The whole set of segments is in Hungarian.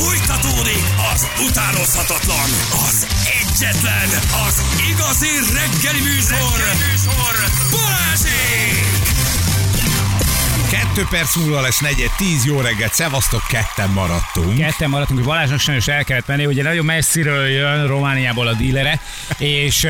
Fújtatódik az utánozhatatlan, az egyetlen, az igazi reggeli műsor, reggeli műsor. Balázsék! Kettő perc múlva lesz negyed, tíz jó reggelt, szevasztok, ketten maradtunk. Ketten maradtunk, hogy Balázsnak sajnos el kellett menni, ugye nagyon messziről jön Romániából a dílere, és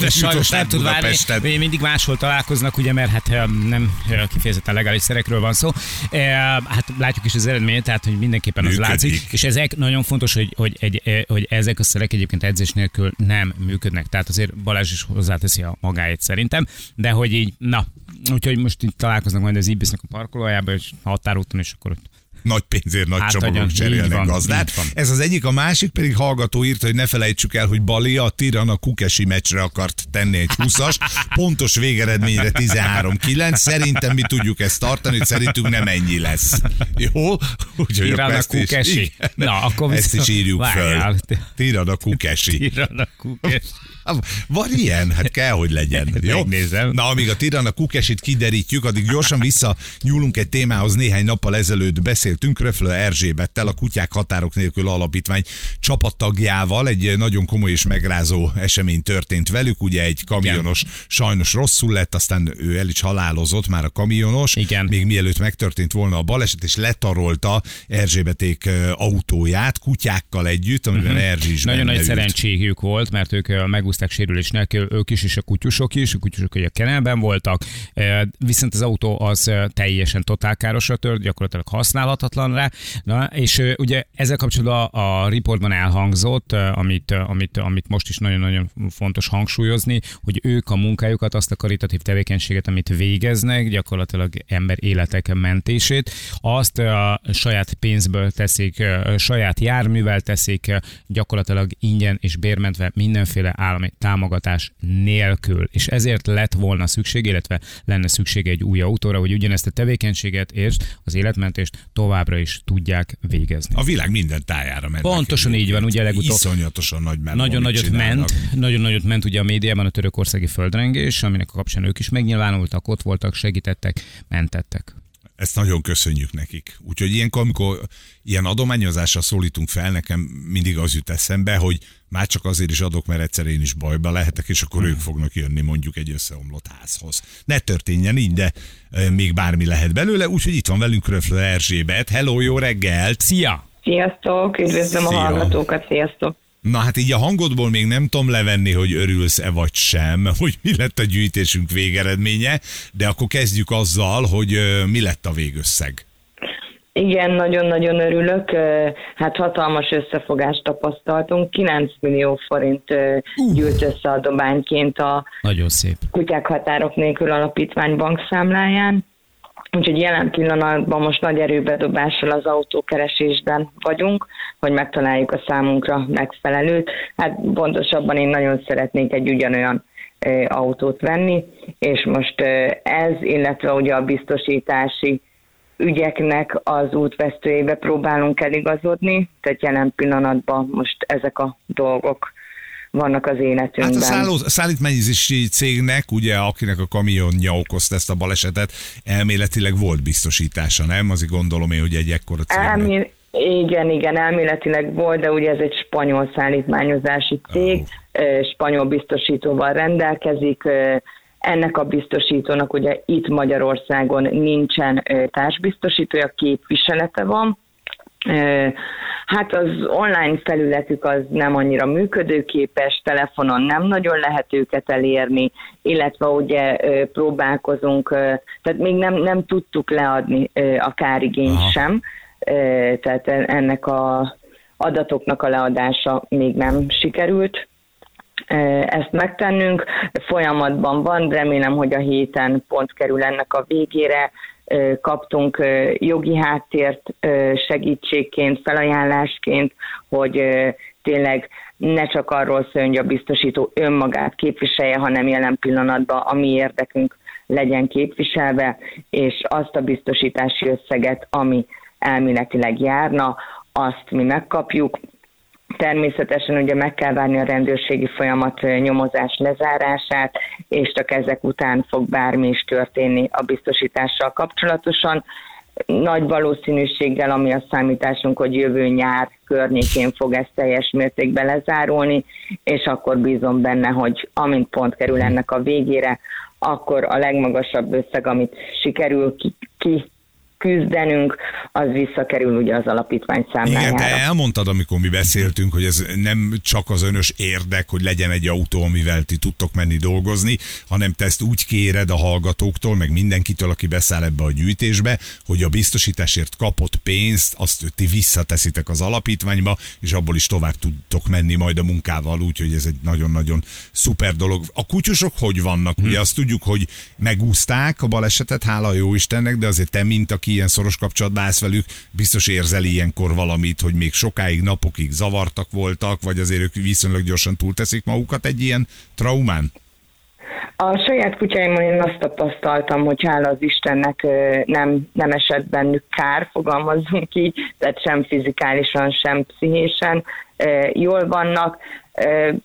de sajnos nem tud várni. Mindig máshol találkoznak, ugye, mert hát nem eh, kifejezetten legális szerekről van szó. Eh, Hát látjuk is az eredményt, tehát hogy mindenképpen az Működik. látszik. És ezek nagyon fontos, hogy, hogy, egy, eh, hogy ezek a szerek egyébként edzés nélkül nem működnek. Tehát azért Balázs is hozzáteszi a magáét szerintem, de hogy így, na, úgyhogy most itt találkoznak majd az Ibisznek a parkolójában, és határúton, és akkor ott Nagy pénzért nagy Hát, csomagok cserélnek van, gazdát. Ez az egyik, a másik pedig hallgató írta, hogy ne felejtsük el, hogy Bali a Tirana Kukesi meccsre akart tenni egy 20-as, pontos végeredményre 13-9. Szerintem mi tudjuk ezt tartani, hogy szerintünk nem ennyi lesz. Jó? Úgyhogy Tirana akkor ezt is- Kukesi. Igen. Na, akkor ezt is írjuk föl. Várjál. Tirana Kukesi. Tirana Kukes. Van ilyen? Hát kell, hogy legyen. Jó? Megnézem. Na, amíg a Tirana Kukesit kiderítjük, addig gyorsan vissza nyúlunk egy témához. Néhány nappal ezelőtt beszéltünk Röflő Erzsébettel, a Kutyák Határok Nélkül Alapítvány csapattagjával. Egy nagyon komoly és megrázó esemény történt velük. Ugye egy kamionos sajnos rosszul lett, aztán ő el is halálozott már a kamionos. Igen. Még mielőtt megtörtént volna a baleset, és letarolta Erzsébeték ö, autóját kutyákkal együtt, amiben Erzsi is. Nagyon nagy ült. szerencségük volt, mert ők ö, megúzták sérülésnek, ö, ők is, és a kutyusok is, a kutyusok ugye kenelben voltak, viszont az autó az teljesen totálkárosra tört, gyakorlatilag használhatatlan rá, Na, és ugye ezzel kapcsolatban a, a riportban elhangzott, amit, amit, amit most is nagyon-nagyon fontos hangsúlyozni, hogy ők a munkájukat, azt a karitatív tevékenységet, amit végeznek, gyakorlatilag ember életek mentését, azt a saját pénzből teszik, saját járművel teszik, gyakorlatilag ingyen és bérmentve mindenféle állami támogatás nélkül. És ezért lett volna szükség, illetve lenne szükség egy új autóra, hogy ugyanezt a tevékenységet és az életmentést továbbra is tudják végezni. A világ minden tájára ment. Pontosan így van, ugye legutóbb- Iszonyatosan nagy meló, Nagyon nagyot csinálnak. ment, nagyon nagyot ment ugye a médiában a törökországi földrengés, aminek a kapcsán ők is megnyilvánultak, ott voltak, segítettek, mentettek. Ezt nagyon köszönjük nekik. Úgyhogy ilyenkor, amikor ilyen adományozásra szólítunk fel, nekem mindig az jut eszembe, hogy már csak azért is adok, mert egyszer én is bajba lehetek, és akkor ők fognak jönni mondjuk egy összeomlott házhoz. Ne történjen így, de még bármi lehet belőle, úgyhogy itt van velünk Röfle Erzsébet. Hello, jó reggelt! Szia! Sziasztok, üdvözlöm Szia. a hallgatókat, sziasztok! Na hát így a hangodból még nem tudom levenni, hogy örülsz-e vagy sem, hogy mi lett a gyűjtésünk végeredménye, de akkor kezdjük azzal, hogy mi lett a végösszeg. Igen, nagyon-nagyon örülök. Hát hatalmas összefogást tapasztaltunk. 9 millió forint ö, gyűlt össze adományként a Nagyon szép. Kutyák Határok Nélkül Alapítvány bankszámláján. Úgyhogy jelen pillanatban most nagy erőbedobással az autókeresésben vagyunk, hogy megtaláljuk a számunkra megfelelőt. Hát pontosabban én nagyon szeretnék egy ugyanolyan autót venni, és most ez, illetve ugye a biztosítási ügyeknek az útvesztőjébe próbálunk eligazodni, tehát jelen pillanatban most ezek a dolgok vannak az Hát életünkben. a szálló, szállítmányozési cégnek, ugye, akinek a kamionja okozta ezt a balesetet, elméletileg volt biztosítása, nem? Azért gondolom én, hogy egy ekkora cégnek. Elmé- igen, igen, elméletileg volt, de ugye ez egy spanyol szállítmányozási cég, ö, spanyol biztosítóval rendelkezik, ennek a biztosítónak ugye itt Magyarországon nincsen társbiztosítója, képviselete van, Hát az online felületük az nem annyira működőképes, telefonon nem nagyon lehet őket elérni, illetve ugye próbálkozunk, tehát még nem, nem tudtuk leadni a kárigényt Aha. sem, tehát en- ennek a adatoknak a leadása még nem sikerült ezt megtennünk. Folyamatban van, remélem, hogy a héten pont kerül ennek a végére. Kaptunk jogi háttért segítségként, felajánlásként, hogy tényleg ne csak arról szóljon, hogy a biztosító önmagát képviselje, hanem jelen pillanatban a mi érdekünk legyen képviselve, és azt a biztosítási összeget, ami elméletileg járna, azt mi megkapjuk. Természetesen ugye meg kell várni a rendőrségi folyamat nyomozás lezárását, és csak ezek után fog bármi is történni a biztosítással kapcsolatosan. nagy valószínűséggel, ami a számításunk, hogy jövő nyár környékén fog ez teljes mértékben lezárulni, és akkor bízom benne, hogy amint pont kerül ennek a végére, akkor a legmagasabb összeg, amit sikerül ki, ki küzdenünk, az visszakerül ugye az alapítvány számlájára. Igen, te elmondtad, amikor mi beszéltünk, hogy ez nem csak az önös érdek, hogy legyen egy autó, amivel ti tudtok menni dolgozni, hanem te ezt úgy kéred a hallgatóktól, meg mindenkitől, aki beszáll ebbe a gyűjtésbe, hogy a biztosításért kapott pénzt, azt ti visszateszitek az alapítványba, és abból is tovább tudtok menni majd a munkával, úgyhogy ez egy nagyon-nagyon szuper dolog. A kutyusok hogy vannak? Ugye azt tudjuk, hogy megúzták a balesetet, hála jó Istennek, de azért te, mint aki ilyen szoros kapcsolatban állsz velük, biztos érzel ilyenkor valamit, hogy még sokáig, napokig zavartak voltak, vagy azért ők viszonylag gyorsan túlteszik magukat egy ilyen traumán? A saját kutyáimon én azt tapasztaltam, hogy hála az Istennek nem, nem esett bennük kár, fogalmazzunk így, tehát sem fizikálisan, sem pszichésen jól vannak.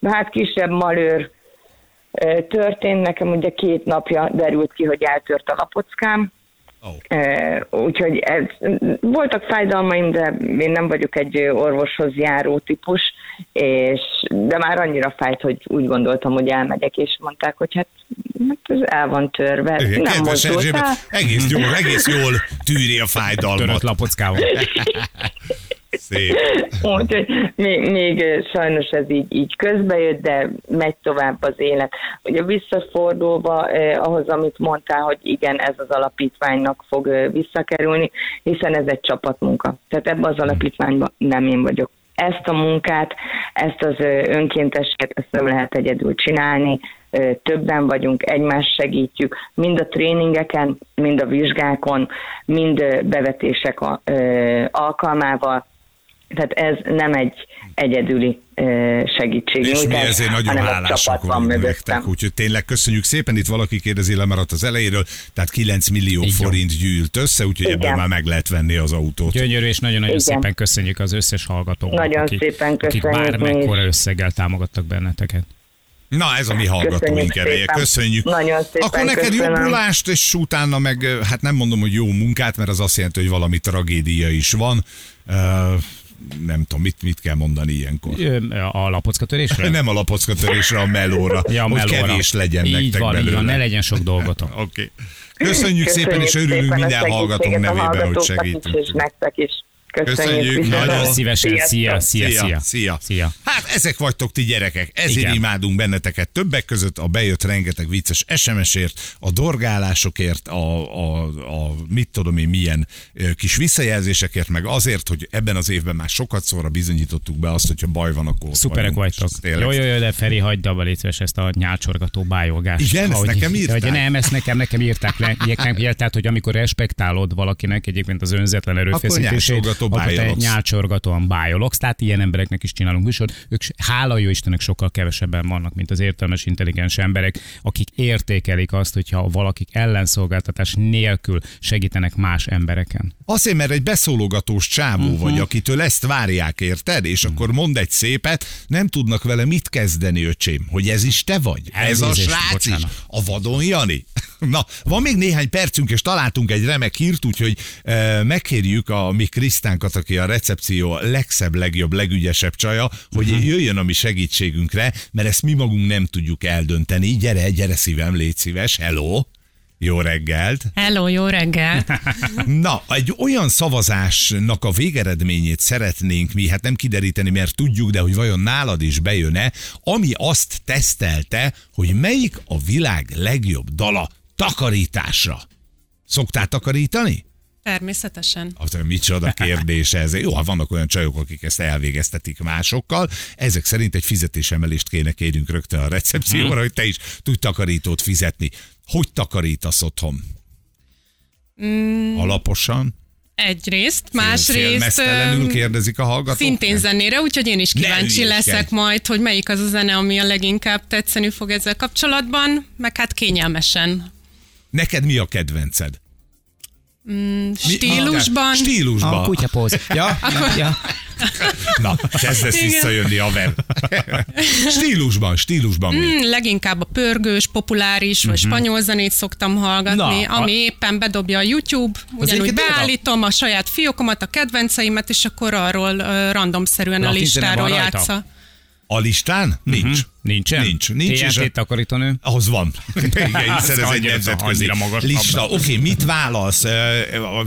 Hát kisebb malőr történt, nekem ugye két napja derült ki, hogy eltört a lapockám, Oh. Úgyhogy ez, voltak fájdalmaim, de én nem vagyok egy orvoshoz járó típus, és, de már annyira fájt, hogy úgy gondoltam, hogy elmegyek, és mondták, hogy hát, hát ez el van törve. Igen, nem egész jól, egész jól tűri a fájdalmat. Törött lapockával. Szép. Úgyhogy még, még sajnos ez így, így közbejött, de megy tovább az élet. Ugye visszafordulva eh, ahhoz, amit mondtál, hogy igen, ez az alapítványnak fog eh, visszakerülni, hiszen ez egy csapatmunka. Tehát ebben az alapítványban nem én vagyok. Ezt a munkát, ezt az önkénteseket, ezt nem lehet egyedül csinálni, többen vagyunk, egymást segítjük, mind a tréningeken, mind a vizsgákon, mind bevetések alkalmával, tehát ez nem egy egyedüli segítség. És mi ezért nagyon hálásak vagyunk nektek, úgyhogy tényleg köszönjük szépen. Itt valaki kérdezi, lemaradt az elejéről, tehát 9 millió Így forint jó. gyűlt össze, úgyhogy Igen. ebből már meg lehet venni az autót. Gyönyörű, és nagyon-nagyon Igen. szépen köszönjük az összes hallgatónak, nagyon akik, szépen akik bármekkora összeggel támogattak benneteket. Na, ez a mi hallgatóink ereje. Köszönjük. Nagyon szépen Akkor neked köszönöm. jobbulást, és utána meg, hát nem mondom, hogy jó munkát, mert az azt jelenti, hogy valami tragédia is van. Nem tudom, mit, mit kell mondani ilyenkor. A lapockatörésre? nem a lapockatörésre, a melóra. Ja, a melóra. Hogy kevés legyen így nektek van, belőle. Így van, ne legyen sok dolgotok. Oké. Okay. Köszönjük, Köszönjük szépen, és örülünk minden hallgatónk nevében, hogy segítünk. És nektek is. Köszönjük. Köszönjük. Nagyon szívesen. Szia, szia, szia. Szia. szia. Hát ezek vagytok ti gyerekek. Ezért Igen. imádunk benneteket. Többek között a bejött rengeteg vicces SMS-ért, a dorgálásokért, a, a, a mit tudom én milyen kis visszajelzésekért, meg azért, hogy ebben az évben már sokat szóra bizonyítottuk be azt, hogyha baj van, akkor Szuperek vagytok. Jó, jó, jó, de Feri, hagyd abba létszves ezt a nyálcsorgató bájolgást. Igen, ezt nekem írták? Hogy nem, ezt nekem, nekem írták le. Tehát, hogy amikor respektálod valakinek egyébként az önzetlen erőfeszítését, bájologsz. Akkor te nyálcsorgatóan bájologsz, tehát ilyen embereknek is csinálunk műsor. Ők hála jó Istennek sokkal kevesebben vannak, mint az értelmes, intelligens emberek, akik értékelik azt, hogyha valakik ellenszolgáltatás nélkül segítenek más embereken. Azért, mert egy beszólogatós csávó uh-huh. vagy, akitől ezt várják, érted? És uh-huh. akkor mond egy szépet, nem tudnak vele mit kezdeni, öcsém, hogy ez is te vagy. Ez, ez a srác bocsánat. is. A vadon Jani. Na, van még néhány percünk, és találtunk egy remek hírt, úgyhogy e, megkérjük a mi Krisztánkat, aki a recepció legszebb, legjobb, legügyesebb csaja, hogy uh-huh. jöjjön a mi segítségünkre, mert ezt mi magunk nem tudjuk eldönteni. Gyere, gyere szívem, légy szíves, hello! Jó reggelt! Hello, jó reggelt! Na, egy olyan szavazásnak a végeredményét szeretnénk mi, hát nem kideríteni, mert tudjuk, de hogy vajon nálad is bejön-e, ami azt tesztelte, hogy melyik a világ legjobb dala takarításra. Szoktál takarítani? Természetesen. Az micsoda kérdés ez. Jó, ha vannak olyan csajok, akik ezt elvégeztetik másokkal, ezek szerint egy fizetésemelést kéne kérjünk rögtön a recepcióra, hmm. hogy te is tudj takarítót fizetni. Hogy takarítasz otthon? Mm. Alaposan? Egyrészt, másrészt... Kérdezik a hallgatók? Szintén zenére, úgyhogy én is kíváncsi leszek majd, hogy melyik az a zene, ami a leginkább tetszeni fog ezzel kapcsolatban, meg hát kényelmesen. Neked mi a kedvenced? Mm, stílusban. Mi? Stílusban. A kutyapóz. Ja, ja. Na, kezdesz Igen. visszajönni a ver. Stílusban, stílusban mi? Hmm, leginkább a pörgős, populáris vagy spanyol zenét szoktam hallgatni, Na, a- ami éppen bedobja a YouTube, ugyanúgy tényleg a- beállítom a saját fiókomat, a kedvenceimet, és akkor arról uh, randomszerűen a Latin zene listáról játsza. A listán? Nincs. Nincsen? Nincs. Nincs. és a- TNT takarítónő? Ahhoz van. Igen, hiszen ez egy nemzetközi lista. Oké, okay, mit válasz?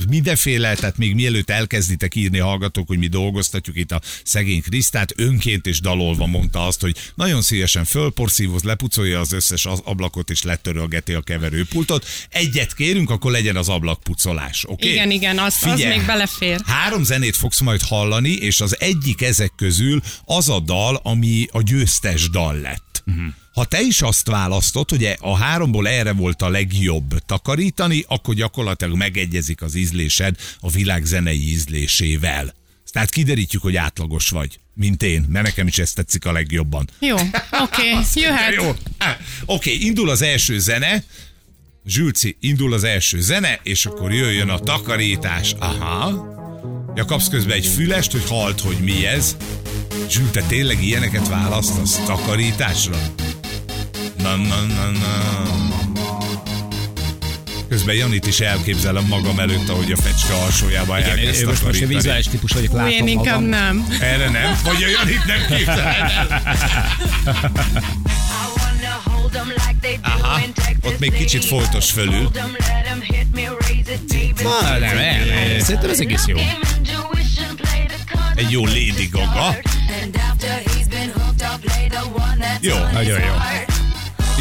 Mindenféle, tehát még mielőtt elkezditek írni hallgatók, hogy mi dolgoztatjuk itt a szegény Krisztát, önként és dalolva mondta azt, hogy nagyon szívesen fölporszívoz, lepucolja az összes az- ablakot és letörölgeti a keverőpultot. Egyet kérünk, akkor legyen az ablakpucolás. Okay? Igen, igen, az, az Figyelj, még belefér. Három zenét fogsz majd hallani, és az egyik ezek közül az a dal, ami a győztes dal lett. Uh-huh. Ha te is azt választod, hogy a háromból erre volt a legjobb takarítani, akkor gyakorlatilag megegyezik az ízlésed a világ zenei ízlésével. Tehát kiderítjük, hogy átlagos vagy, mint én, mert nekem is ezt tetszik a legjobban. Jó, oké, okay, jöhet. Jó. Oké, okay, indul az első zene. Zsülci, indul az első zene, és akkor jöjjön a takarítás. Aha. Ja, kapsz közben egy fülest, hogy halt, hogy mi ez. Zsül, te tényleg ilyeneket választasz takarításra? Na, na, na, na. Közben Janit is elképzelem magam előtt, ahogy a fecske alsójában Igen, elkezd én most, most egy takarítani. vizuális típus vagyok, látom én inkább magam. nem. Erre nem? Vagy a Janit nem képzeled el? Aha, ott még kicsit foltos fölül. Na, nem, nem, nem, szerintem ez egész jó. Egy jó Lady Gaga. Jó. Nagyon jó.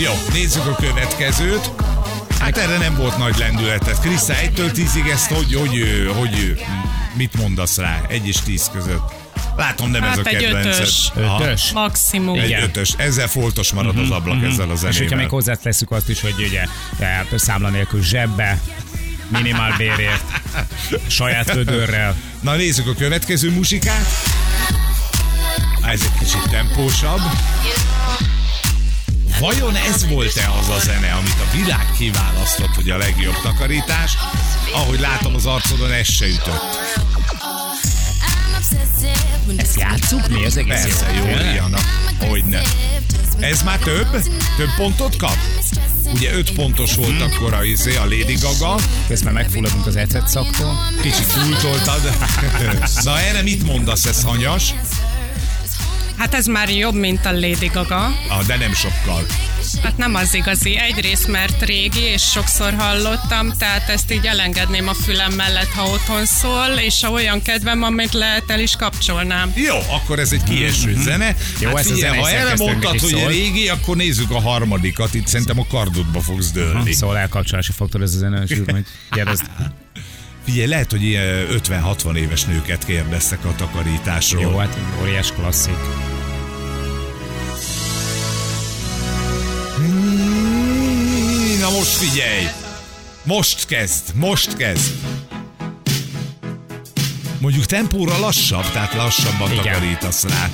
Jó, nézzük a következőt. Hát erre nem volt nagy lendületet. Krisza, 1-től 10-ig ezt hogy, hogy, hogy, hogy mit mondasz rá? Egy és 10 között. Látom, nem ez Hát a egy kedvenced. ötös. Ötös. Maximum. Egy Igen. ötös. Ezzel foltos marad az ablak ezzel a És hogyha még zenével. hozzáteszük azt is, hogy ugye e, számla nélkül zsebbe, minimál bérért, saját vödörrel. Na nézzük a következő musikát. Ez egy kicsit tempósabb. Vajon ez volt-e az a zene, amit a világ kiválasztott, hogy a legjobb takarítás? Ahogy látom az arcodon, ez se ütött. Ezt játsszuk mi? Ez egész Persze, jó? Rihanna. Hogyne. Ez már több? Több pontot kap? Ugye öt pontos volt akkor a, izé, a Lady Gaga. Közben megfulladunk az ecet szaktól. Kicsit túltoltad. Na erre mit mondasz, ez hanyas? Hát ez már jobb, mint a Lady Gaga. Ah, de nem sokkal. Hát nem az igazi. Egyrészt, mert régi, és sokszor hallottam, tehát ezt így elengedném a fülem mellett, ha otthon szól, és ha olyan kedvem, amit lehet, el is kapcsolnám. Jó, akkor ez egy kieső zene. Jó, hát figyelj, ha erre mondtad, hogy szól. régi, akkor nézzük a harmadikat. Itt szerintem a kardodba fogsz dőlni. Szóval elkapcsolási faktor ez a zene, és majd kérdezd. Figyelj, lehet, hogy ilyen 50-60 éves nőket kérdeztek a takarításról. Jó, hát óriás klasszik. Most figyelj! Most kezd, most kezd. Mondjuk tempóra lassabb, tehát lassabban Igen. takarítasz rá.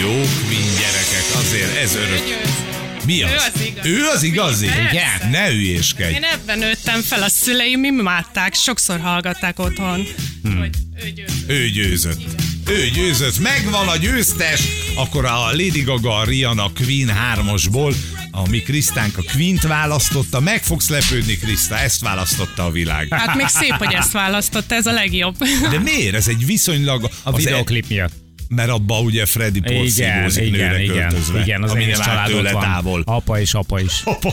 Jó Queen gyerekek, azért ez örök. Mi az? Ő az igazi. Ő az igazi? Igen. Ne hülyéskedj. Én ebben nőttem fel, a szüleim imádták, sokszor hallgatták otthon, Hmm. hogy ő győzött. Ő győzött. Ő győzött. Megvan a győztes. Akkor a Lady Gaga, a Rihanna Queen 3-osból, ami Krisztánk a Queen-t választotta. Meg fogsz lepődni, Kriszta, ezt választotta a világ. Hát még szép, hogy ezt választotta, ez a legjobb. De miért? Ez egy viszonylag... A az videoklip miatt. E, mert abba ugye Freddy Igen, porszívózik igen, nőre igen, költözve. igen, az ami egész nem áll család ott tőle van. távol. Apa és apa is. Hoppá.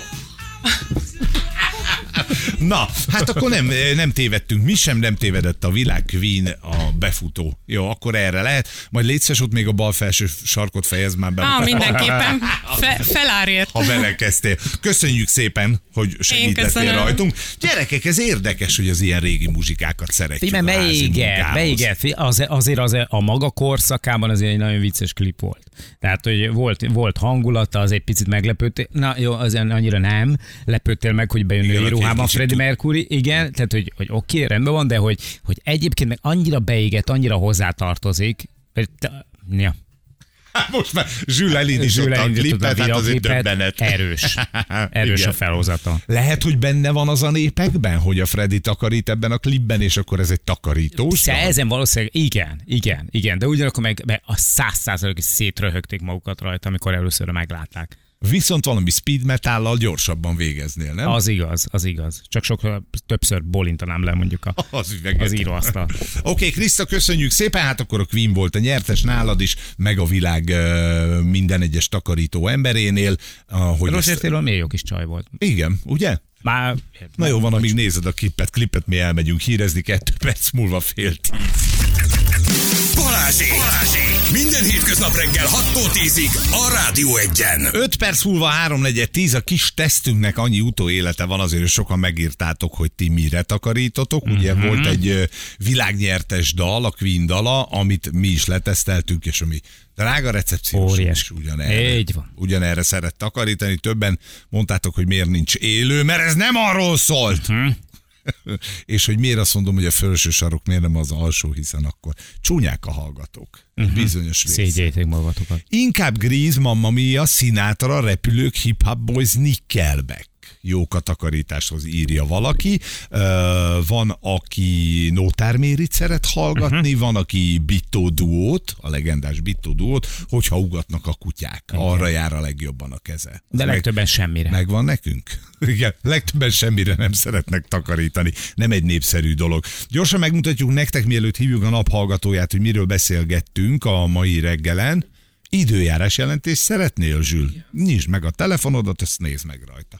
Na, hát akkor nem, nem tévedtünk, mi sem nem tévedett a világ Queen a befutó. Jó, akkor erre lehet. Majd létszes ott még a bal felső sarkot fejez már be. Ah, mindenképpen fe, felárért. ha belekezdtél. Köszönjük szépen, hogy segítettél rajtunk. Gyerekek, ez érdekes, hogy az ilyen régi muzsikákat szeretjük. Beégett, munkához. beégett. Az, azért az, a maga korszakában azért egy nagyon vicces klip volt. Tehát, hogy volt, volt hangulata, az egy picit meglepődtél. Na jó, azért annyira nem. Lepődtél meg, hogy bejön női ruhában Freddie Mercury. Igen, tehát, hogy, hogy oké, okay, rendben van, de hogy, hogy egyébként meg annyira beégett, annyira hozzátartozik. Ja. Most már Zsül elindította a klippet, hát azért döbbenet. Erős. Erős Igen. a felhozata. Lehet, hogy benne van az a népekben, hogy a Freddy takarít ebben a klipben, és akkor ez egy takarítós. dal? Ezen valószínűleg igen, igen, igen, de ugyanakkor meg meg a száz százalékig szétröhögték magukat rajta, amikor először meglátták. Viszont valami speed metállal gyorsabban végeznél, nem? Az igaz, az igaz. Csak sok többször bolintanám le mondjuk a, Az üveget. az íróasztal. Oké, okay, Kriszta, köszönjük szépen, hát akkor a Queen volt a nyertes nálad is, meg a világ minden egyes takarító emberénél. Hogy Rossz ezt- értéről milyen jó kis csaj volt. Igen, ugye? Már Na jó van, amíg nézed a klippet, klippet mi elmegyünk hírezni, kettő perc múlva fél tíz. Balázsék! Balázsék! Minden hétköznap reggel 6-tól 10-ig a Rádió Egyen. 5 perc múlva 3 10 a kis tesztünknek annyi utóélete van, azért hogy sokan megírtátok, hogy ti mire takarítotok. Ugye Mhm. volt egy világnyertes dal, a Queen dala, amit mi is leteszteltünk, és ami drága recepciós Óriás. is ugyanerre, Így van. ugyanerre szeret takarítani. Többen mondtátok, hogy miért nincs élő, mert ez nem arról szólt. Mhm. és hogy miért azt mondom, hogy a felső sarok miért nem az alsó, hiszen akkor csúnyák a hallgatók. Mhm. Bizonyos rész. Szégyeljétek magatokat. Inkább Grease, Mamma Mia, Sinatra, repülők, Hip Hop Boys, Nickelback. Jók a takarításhoz írja valaki. Van, aki Nótár Mérit szeret hallgatni, uh-huh. van, aki Bittó duót, a legendás Bittó duót, hogyha ugatnak a kutyák. Arra jár a legjobban a keze. De Meg- legtöbben semmire. Megvan nekünk? Igen, legtöbben semmire nem szeretnek takarítani. Nem egy népszerű dolog. Gyorsan megmutatjuk nektek, mielőtt hívjuk a naphallgatóját, hogy miről beszélgettünk a mai reggelen. Időjárás jelentés szeretnél, Zsül? Nyisd meg a telefonodat, ezt nézd meg rajta.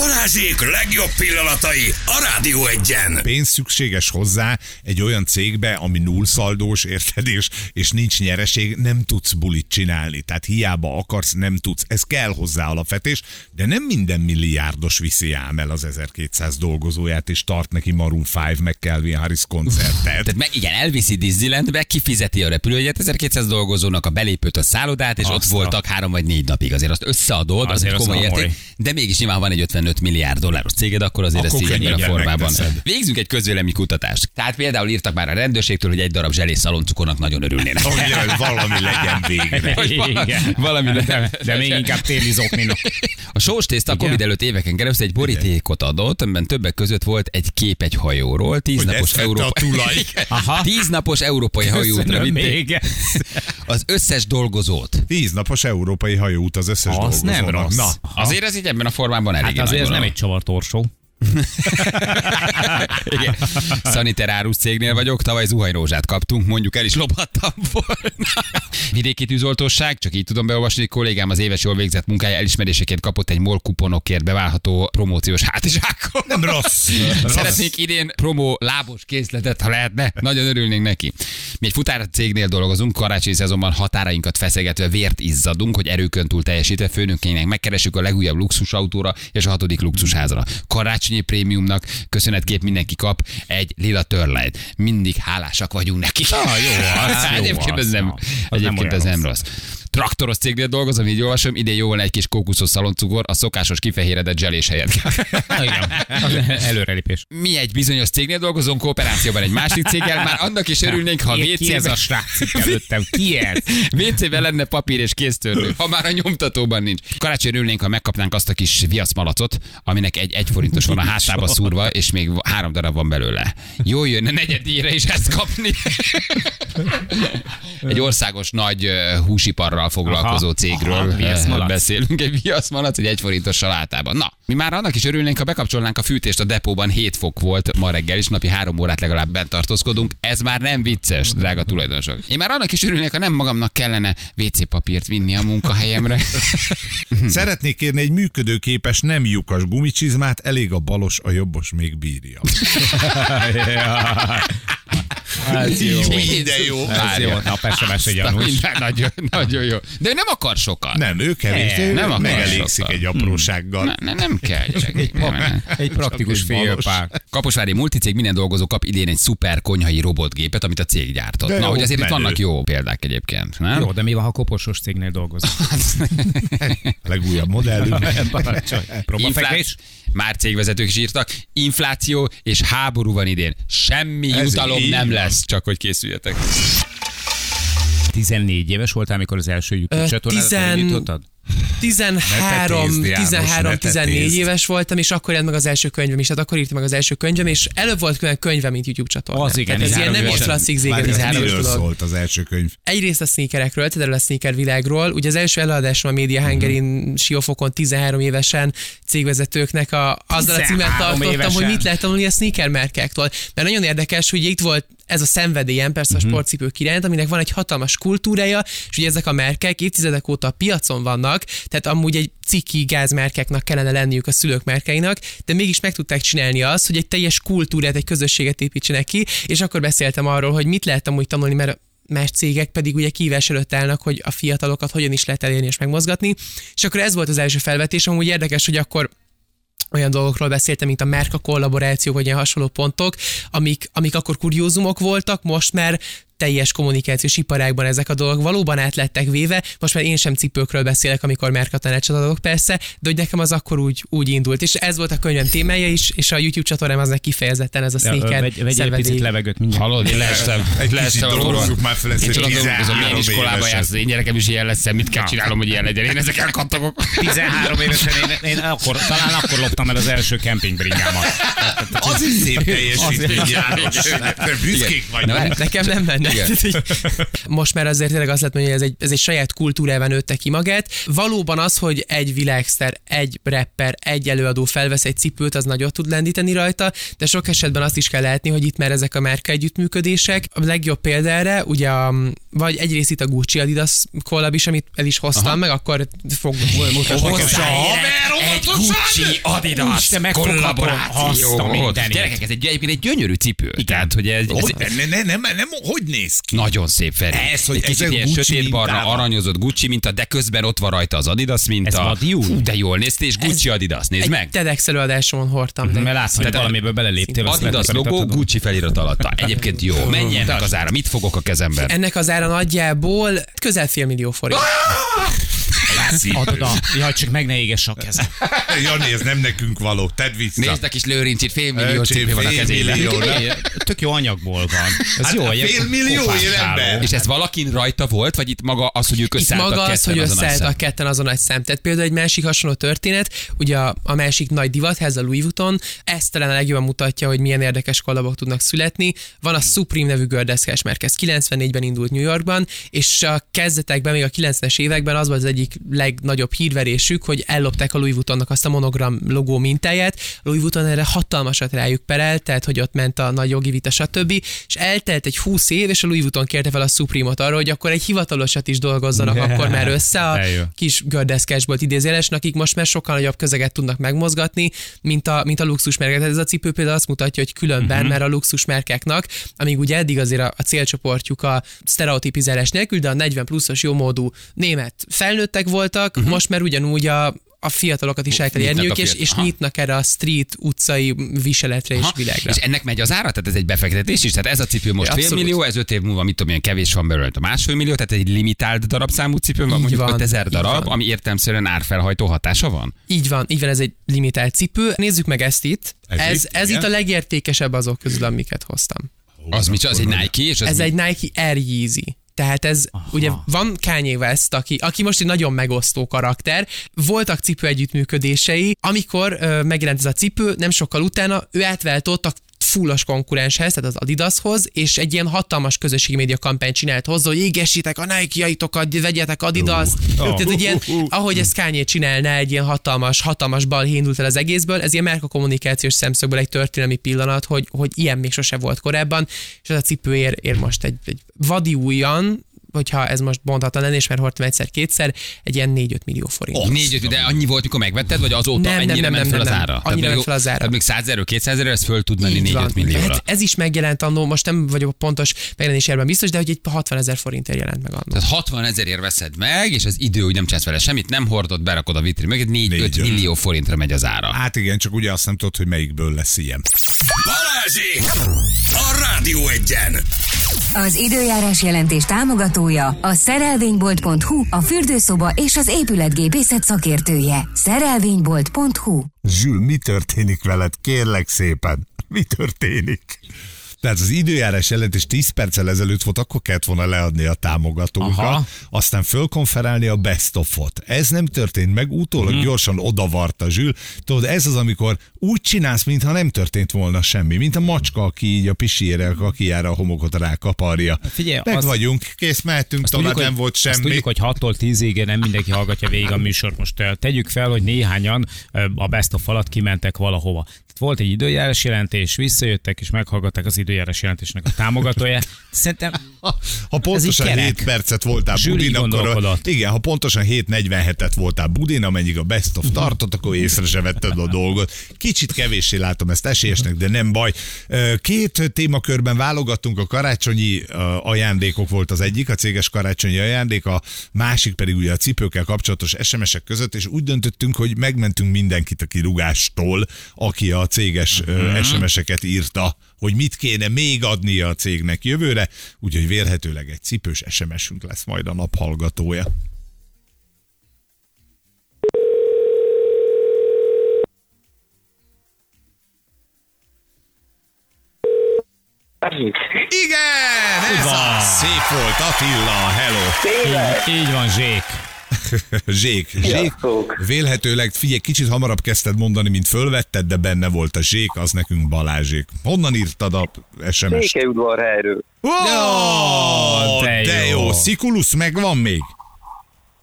Balázsék legjobb pillanatai a Rádió Egyen. Pénz szükséges hozzá egy olyan cégbe, ami nullszaldós, érted, és, és nincs nyereség, nem tudsz bulit csinálni. Tehát hiába akarsz, nem tudsz. Ez kell hozzá alapvetés, de nem minden milliárdos viszi ám el az 1200 dolgozóját, és tart neki Maroon 5 meg Calvin Harris koncertet. Tehát meg, igen, elviszi Disneylandbe, kifizeti a repülőjegyet 1200 dolgozónak, a belépőt, a szállodát, és Azt ott voltak három vagy négy napig. Azért azt összeadod, az Azért egy az komoly. érték. De mégis nyilván van egy 55 milliárd dolláros céged, akkor azért Akkor ezt így a formában. megteszed. Végzünk egy közvélemény kutatást. Tehát például írtak már a rendőrségtől, hogy egy darab zselés szaloncukornak nagyon örülnének. Hogy hogy valami legyen végre. Valami- valami de, de még inkább téli zokninak. A sós tészta a. Covid előtt éveken keresztül egy borítékot adott, amiben többek között volt egy kép egy hajóról, tíz napos Európa... Aha. tíz napos európai hajóútra vitték az összes dolgozót. Tíz napos európai hajóút az összes Az nem dolgozónak. rossz. Na, Azért ez így ebben a formában elég Hát azért ez nem egy csavartorsó. Igen. Szaniterárus cégnél vagyok, tavaly zuhanyrózsát kaptunk, mondjuk el is lophattam volna. Vidéki tűzoltóság, csak így tudom beolvasni, kollégám az éves jól végzett munkája elismeréseként kapott egy MOL kuponokért beválható promóciós hátizsákot. nem rossz. Szeretnék idén promó lábos készletet, ha lehetne. Nagyon örülnénk neki. Mi egy futár cégnél dolgozunk, karácsonyi szezonban határainkat feszegetve vért izzadunk, hogy erőkön túl teljesítve főnökének megkeresünk a legújabb luxusautóra és a hatodik luxusházra. Karácsonyi prémiumnak köszönetkép mindenki kap egy lila törlejt. Mindig hálásak vagyunk neki. Ah, jó az, jó egyébként az, ez nem. Az nem egyébként olyan ez nem rossz. rossz. Traktoros cégnél dolgozom, így olvasom, idén jó volna egy kis kókuszos szaloncukor, a szokásos kifehéredett zselés helyett. Igen, az előrelépés. mi egy bizonyos cégnél dolgozunk, kooperációban egy másik céggel, már annak is örülnénk, ha Ki- Ki ez a srác előttem? Ki ez? WC-ben lenne papír és kéztörlő, ha már a nyomtatóban nincs. Karácsony örülnénk, ha megkapnánk azt a kis viaszmalacot, aminek egy egy forintos van a hátába szúrva, és még három darab van belőle. Jó jönne negyedíjra is ezt kapni. Egy országos nagy ö, húsiparral foglalkozó Aha, cégről aha, beszélünk, egy viaszmalac, egy egy forintos salátában. Na, mi már annak is örülnénk, ha bekapcsolnánk a fűtést a depóban, 7 fok volt ma reggel, és napi három órát legalább bent tartózkodunk. Ez már nem vicces, drága tulajdonosok. Én már annak is örülnék, ha nem magamnak kellene WC papírt vinni a munkahelyemre. Szeretnék kérni egy működőképes, nem lyukas gumicsizmát, elég a balos, a jobbos még bírja. Ez jó. Minden jó. Ez jó. Na, SMS egy Aztán gyanús. minden Nagyon, nagyon jó. De nem akar sokat. Nem, ő kevés, Nem, ő nem akar megelégszik sokkal. egy aprósággal. Ne, ne, nem kell, gyerekek. Nem. Egy praktikus egy félpák. Kaposvári multicég minden dolgozó kap idén egy szuper konyhai robotgépet, amit a cég gyártott. De Na, jó, hogy azért itt menő. vannak jó példák egyébként, nem? Jó, de mi van, ha koposos cégnél dolgozunk? A legújabb modellünk. Parancsolj. Már cégvezetők is írtak, infláció és háború van idén. Semmi Ez jutalom nem van. lesz, csak hogy készüljetek. 14 éves voltál, amikor az első YouTube Ö, csatornádat tizen- elindítottad? 13, tetézd, János, 13, ne 14 tetézd. éves voltam, és akkor jelent meg az első könyvem is, tehát akkor írtam meg az első könyvem, és előbb volt külön könyve, mint YouTube csatorna. Az igen, ez ilyen 13 nem évesen. klasszik miről dolog. szólt az első könyv? Egyrészt a sneakerekről, tehát erről a sneaker világról. Ugye az első előadásom a Media Hungary Siófokon 13 évesen cégvezetőknek a, azzal a címmel 13 tartottam, évesen. hogy mit lehet tanulni a sneaker márkáktól. Mert nagyon érdekes, hogy itt volt ez a szenvedélyem persze a sportcipők iránt, aminek van egy hatalmas kultúrája, és ugye ezek a márkák évtizedek óta a piacon vannak, tehát amúgy egy ciki gázmárkáknak kellene lenniük a szülők márkáinak, de mégis meg tudták csinálni azt, hogy egy teljes kultúrát, egy közösséget építsenek ki, és akkor beszéltem arról, hogy mit lehet amúgy tanulni, mert más cégek pedig ugye kívás előtt állnak, hogy a fiatalokat hogyan is lehet elérni és megmozgatni. És akkor ez volt az első felvetés, amúgy érdekes, hogy akkor olyan dolgokról beszéltem, mint a Merka kollaboráció, vagy ilyen hasonló pontok, amik, amik akkor kuriózumok voltak, most már teljes kommunikációs iparágban ezek a dolgok valóban át lettek véve. Most már én sem cipőkről beszélek, amikor Merka tanácsot adok persze, de hogy nekem az akkor úgy, úgy indult. És ez volt a könyvem témája is, és a YouTube csatornám az kifejezetten ez a Ja, sneaker vegy, vegy egy picit levegőt mindjárt. Hallod, én leestem. Egy leestem a már fel ezt, Én hogy milyen 13 iskolába jársz, én gyerekem is ilyen lesz, mit kell csinálnom, hogy ilyen legyen. Én ezekkel kattogok. 13 évesen én, én akkor, talán akkor loptam el az első kempingbringámat. Az is szép teljesítmény, büszkék vagyunk. Nekem nem menne. Igen. Most már azért tényleg azt lehet mondani, hogy ez egy, ez egy saját kultúrában nőtte ki magát. Valóban az, hogy egy világszter, egy rapper, egy előadó felvesz egy cipőt, az nagyot tud lendíteni rajta, de sok esetben azt is kell látni, hogy itt már ezek a márka együttműködések. A legjobb példa erre, ugye a, vagy egyrészt itt a Gucci Adidas collab is, amit el is hoztam, Aha. meg akkor fog mutatni. Egy Gucci Adidas a kollaboráció. Gyerekek, ez egy, egyébként egy gyönyörű cipő. Tehát, hogy ez, ez, ne, ne, nem, nem, hogy néz ki? Nagyon szép Feri. Ez, hogy egy kicsit ezek ilyen Gucci sötétbarna, mintában. aranyozott Gucci minta, de közben ott van rajta az Adidas minta. Ez? Fú, de jól néztél, és Gucci Adidas. Nézd Egy meg. TEDx előadásomon hordtam. Mert meg. látsz, hogy valamiből beleléptél. Adidas logó. Gucci felirat alatta. Egyébként jó. Mennyi ennek az ára? Mit fogok a kezemben? Ennek az ára nagyjából közel fél millió forint. Adod a... Jaj, csak meg ne éges a kezem. Jani, ez nem nekünk való. Tedd vissza. Nézd a kis lőrincsit, fél millió Öcsém, cipő van a kezében. Tök jó anyagból van. Ez Hát jó, a egy fél millió kopás ér táló. ember. És ez valakin rajta volt, vagy itt maga az, hogy ők Itt összeálltak maga az, hogy a összeálltak ketten azon a szem. Tehát például egy másik hasonló történet, ugye a, a másik nagy divatház, a Louis Vuitton, ez talán a legjobban mutatja, hogy milyen érdekes kollabok tudnak születni. Van a Supreme nevű gördeszkás márka, ez 94-ben indult New Yorkban, és a kezdetekben, még a 90-es években az volt az egyik legnagyobb hírverésük, hogy ellopták a Louis Vuittonnak azt a monogram logó mintáját. Louis Vuitton erre hatalmasat rájuk perelt, tehát hogy ott ment a nagy jogi vita, stb. És eltelt egy 20 év, és a Louis Vuitton kérte fel a Supreme-ot arra, hogy akkor egy hivatalosat is dolgozzanak akkor már össze a Eljö. kis gördeszkásbolt idézélesen, akik most már sokkal nagyobb közeget tudnak megmozgatni, mint a, mint a luxusmárkák. Tehát ez a cipő például azt mutatja, hogy különben, uh-huh. mert a luxusmárkáknak, amíg ugye eddig azért a, a célcsoportjuk a sztereotipizálás nélkül, de a 40 pluszos jómódú német felnőttek voltak, uh-huh. most már ugyanúgy a a fiatalokat is el kell érniük, és, és Aha. nyitnak erre a street utcai viseletre és Aha. világra. És ennek megy az ára? Tehát ez egy befektetés is? Tehát ez a cipő most fél millió, ez öt év múlva, mit tudom, ilyen kevés van belőle, a másfél millió, tehát egy limitált darabszámú cipő van, Így mondjuk van, 5000 így darab, van. ami értelmszerűen árfelhajtó hatása van? Így van, így van, ez egy limitált cipő. Nézzük meg ezt itt. Ez Ez, itt, ez igen? itt a legértékesebb azok közül, amiket hoztam. Az mit az egy Nike, és az Ez mi? egy Nike Air Yeezy. Tehát ez, Aha. ugye van Kanye West, aki, aki most egy nagyon megosztó karakter. Voltak cipő együttműködései, amikor ö, megjelent ez a cipő, nem sokkal utána ő átváltott a fullos konkurenshez, tehát az Adidashoz, és egy ilyen hatalmas közösségi média kampányt csinált hozzá, hogy égessétek a Nike-jaitokat, vegyetek Adidas. Uh, tehát egy ilyen, ahogy ezt Kanye csinálná, egy ilyen hatalmas, hatalmas bal indult el az egészből, ez ilyen márka kommunikációs szemszögből egy történelmi pillanat, hogy, hogy ilyen még sose volt korábban, és ez a cipő ér, ér most egy, egy vadi újan, hogyha ez most bonthatlan lenne, és már hordtam egyszer-kétszer, egy ilyen 4-5 millió forint. Oh, négy, de annyi volt, mikor megvetted, vagy azóta Nem, nem, ennyire nem, ment nem, fel az nem, nem. ára? Annyira ment fel az ára. Tehát még 100 ezer, 200 ezer, ez föl tud menni Így 4 van. millióra. Hát ez is megjelent annó, most nem vagyok pontos megjelenésében biztos, de hogy egy 60 ezer forintért jelent meg annó. Tehát 60 ezerért veszed meg, és az idő, hogy nem csinálsz vele semmit, nem hordod, berakod a vitrin mögé, 4-5 Négy, millió forintra megy az ára. Hát igen, csak ugye azt nem tudod, hogy melyikből lesz ilyen. Balázsék! A Rádió egyen! Az időjárás jelentés támogatója a szerelvénybolt.hu, a fürdőszoba és az épületgépészet szakértője. Szerelvénybolt.hu Zsül, mi történik veled? Kérlek szépen. Mi történik? Tehát az időjárás jelentés 10 perccel ezelőtt volt, akkor kellett volna leadni a támogatókat, Aha. aztán fölkonferálni a best of-ot. Ez nem történt meg, utólag Mhm. gyorsan odavarta Zsül. Tudod, ez az, amikor úgy csinálsz, mintha nem történt volna semmi, mint a macska, aki így a pisiére, a kakijára a homokot rákaparja. Figyelj, meg azt- vagyunk, kész, mehetünk tovább, tudjuk, nem hogy, volt semmi. Azt tudjuk, hogy 6-tól 10-ig nem mindenki hallgatja végig a műsort. Most tegyük fel, hogy néhányan a best of alatt kimentek valahova. Tehát volt egy időjárás jelentés, visszajöttek és meghallgatták az időjárás jelentésnek a támogatóját. Szerintem Ha, ha pontosan kerek. 7 percet voltál Zsűri Budin, akkor gondolkodott. igen, ha pontosan 7.47-et voltál Budin, amennyig a best of tartott, akkor észre se vetted a dolgot. Kicsit kevéssé látom ezt esélyesnek, de nem baj. Két témakörben válogattunk, a karácsonyi ajándékok volt az egyik, a céges karácsonyi ajándék, a másik pedig ugye a cipőkkel kapcsolatos SMS-ek között, és úgy döntöttünk, hogy megmentünk mindenkit a kirugástól, aki a céges uh-huh. SMS-eket írta, hogy mit kéne még adnia a cégnek jövőre, úgyhogy vélhetőleg egy cipős SMS-ünk lesz majd a nap hallgatója. Igen! Ez az! Szép volt, Attila, hello! így van, Zsék. Zsék, zsék. Vélhetőleg, figyelj, kicsit hamarabb kezdted mondani, mint fölvetted, de benne volt a zsék, az nekünk Balázsék. Honnan írtad a SMS-t? Székelyudvarhelyről. Oh, de de jó. jó. Szikulusz megvan még?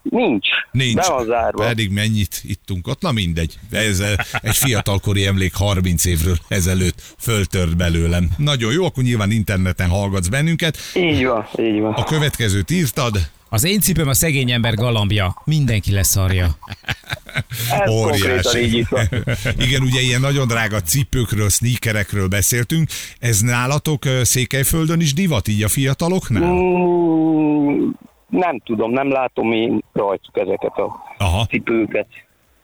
Nincs. Nincs. Be van zárva. Pedig mennyit ittunk ott? Na mindegy. Ez egy fiatalkori emlék 30 évről ezelőtt föltört belőlem. Nagyon jó, akkor nyilván interneten hallgatsz bennünket. Így van, így van. A következőt írtad. Az én cipőm a szegény ember galambja. Mindenki leszarja. Ez konkrétan így itt van. Igen, ugye ilyen nagyon drága cipőkről, sneakerekről beszéltünk. Ez nálatok Székelyföldön is divat, így a fiataloknál? Mm, nem tudom, nem látom én rajtuk ezeket a Aha, cipőket.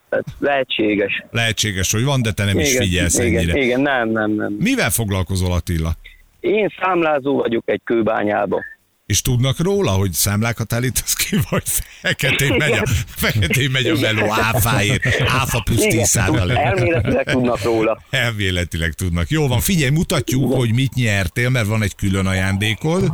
Ez lehetséges. lehetséges, hogy van, de te nem is igen, figyelsz igen, ennyire. igen, nem, nem, nem. Mivel foglalkozol Attila? Én számlázó vagyok egy kőbányába. És tudnak róla, hogy számlákat állítasz ki, vagy feketén megy a, feketén megy a meló áfáért, áfa plusz 10 Igen, százalék. elméletileg tudnak róla. Elméletileg tudnak. Jó van, figyelj, mutatjuk, hogy mit nyertél, mert van egy külön ajándékod.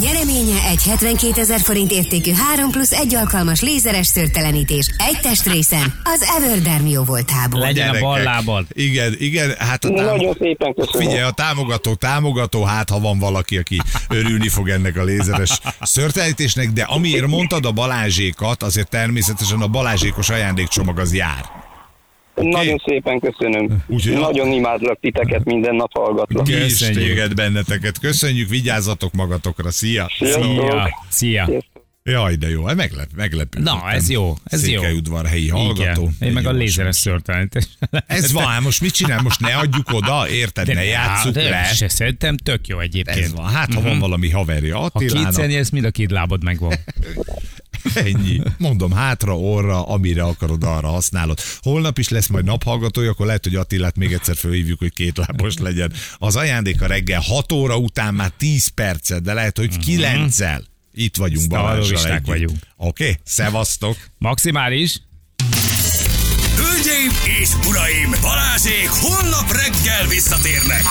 Nyereménye egy 72 ezer forint értékű 3 plusz 1 alkalmas lézeres szőrtelenítés egy testrészen az Everderm jó voltából. Legyen a Gyerekek. bal lábad. Igen, igen, hát a támo- Nagyon szépen köszönöm. Figyelj, a támogató, támogató, hát ha van valaki, aki örülni fog ennek a lézeres szörtelítésnek, de amiért mondtad a Balázsékat, azért természetesen a Balázsékos ajándékcsomag az jár. Nagyon szépen köszönöm. Úgyhogy- Nagyon imádlak titeket, minden nap hallgatlak. Köszönjük. benneteket. Köszönjük, vigyázzatok magatokra. Szia! Sziasztok. Szia. Szia. Jaj, de jó, meglep, meglepő. Na, ez jó, ez jó. Székelyudvarhelyi hallgató. Igen. Én meg a lézeres szőrtelenítés. Ez van, hát most mit csinál? Most ne adjuk oda, érted? ne játsszuk de le. Se, szerintem tök jó egyébként. Ez van. Hát, ha van valami haverja Ha Attilának, kétszer nyersz, mind a két lábad megvan. ennyi. Mondom, hátra, orra, amire akarod, arra használod. Holnap is lesz majd naphallgatója, akkor lehet, hogy Attilát még egyszer fölhívjuk, hogy két lábos legyen. Az ajándék a reggel 6 óra után már 10 percet, de lehet, hogy 9-el. Itt vagyunk, Balázsral vagyunk. Oké, okay? szevasztok. Maximális. Hölgyeim és uraim, Balázsék holnap reggel visszatérnek.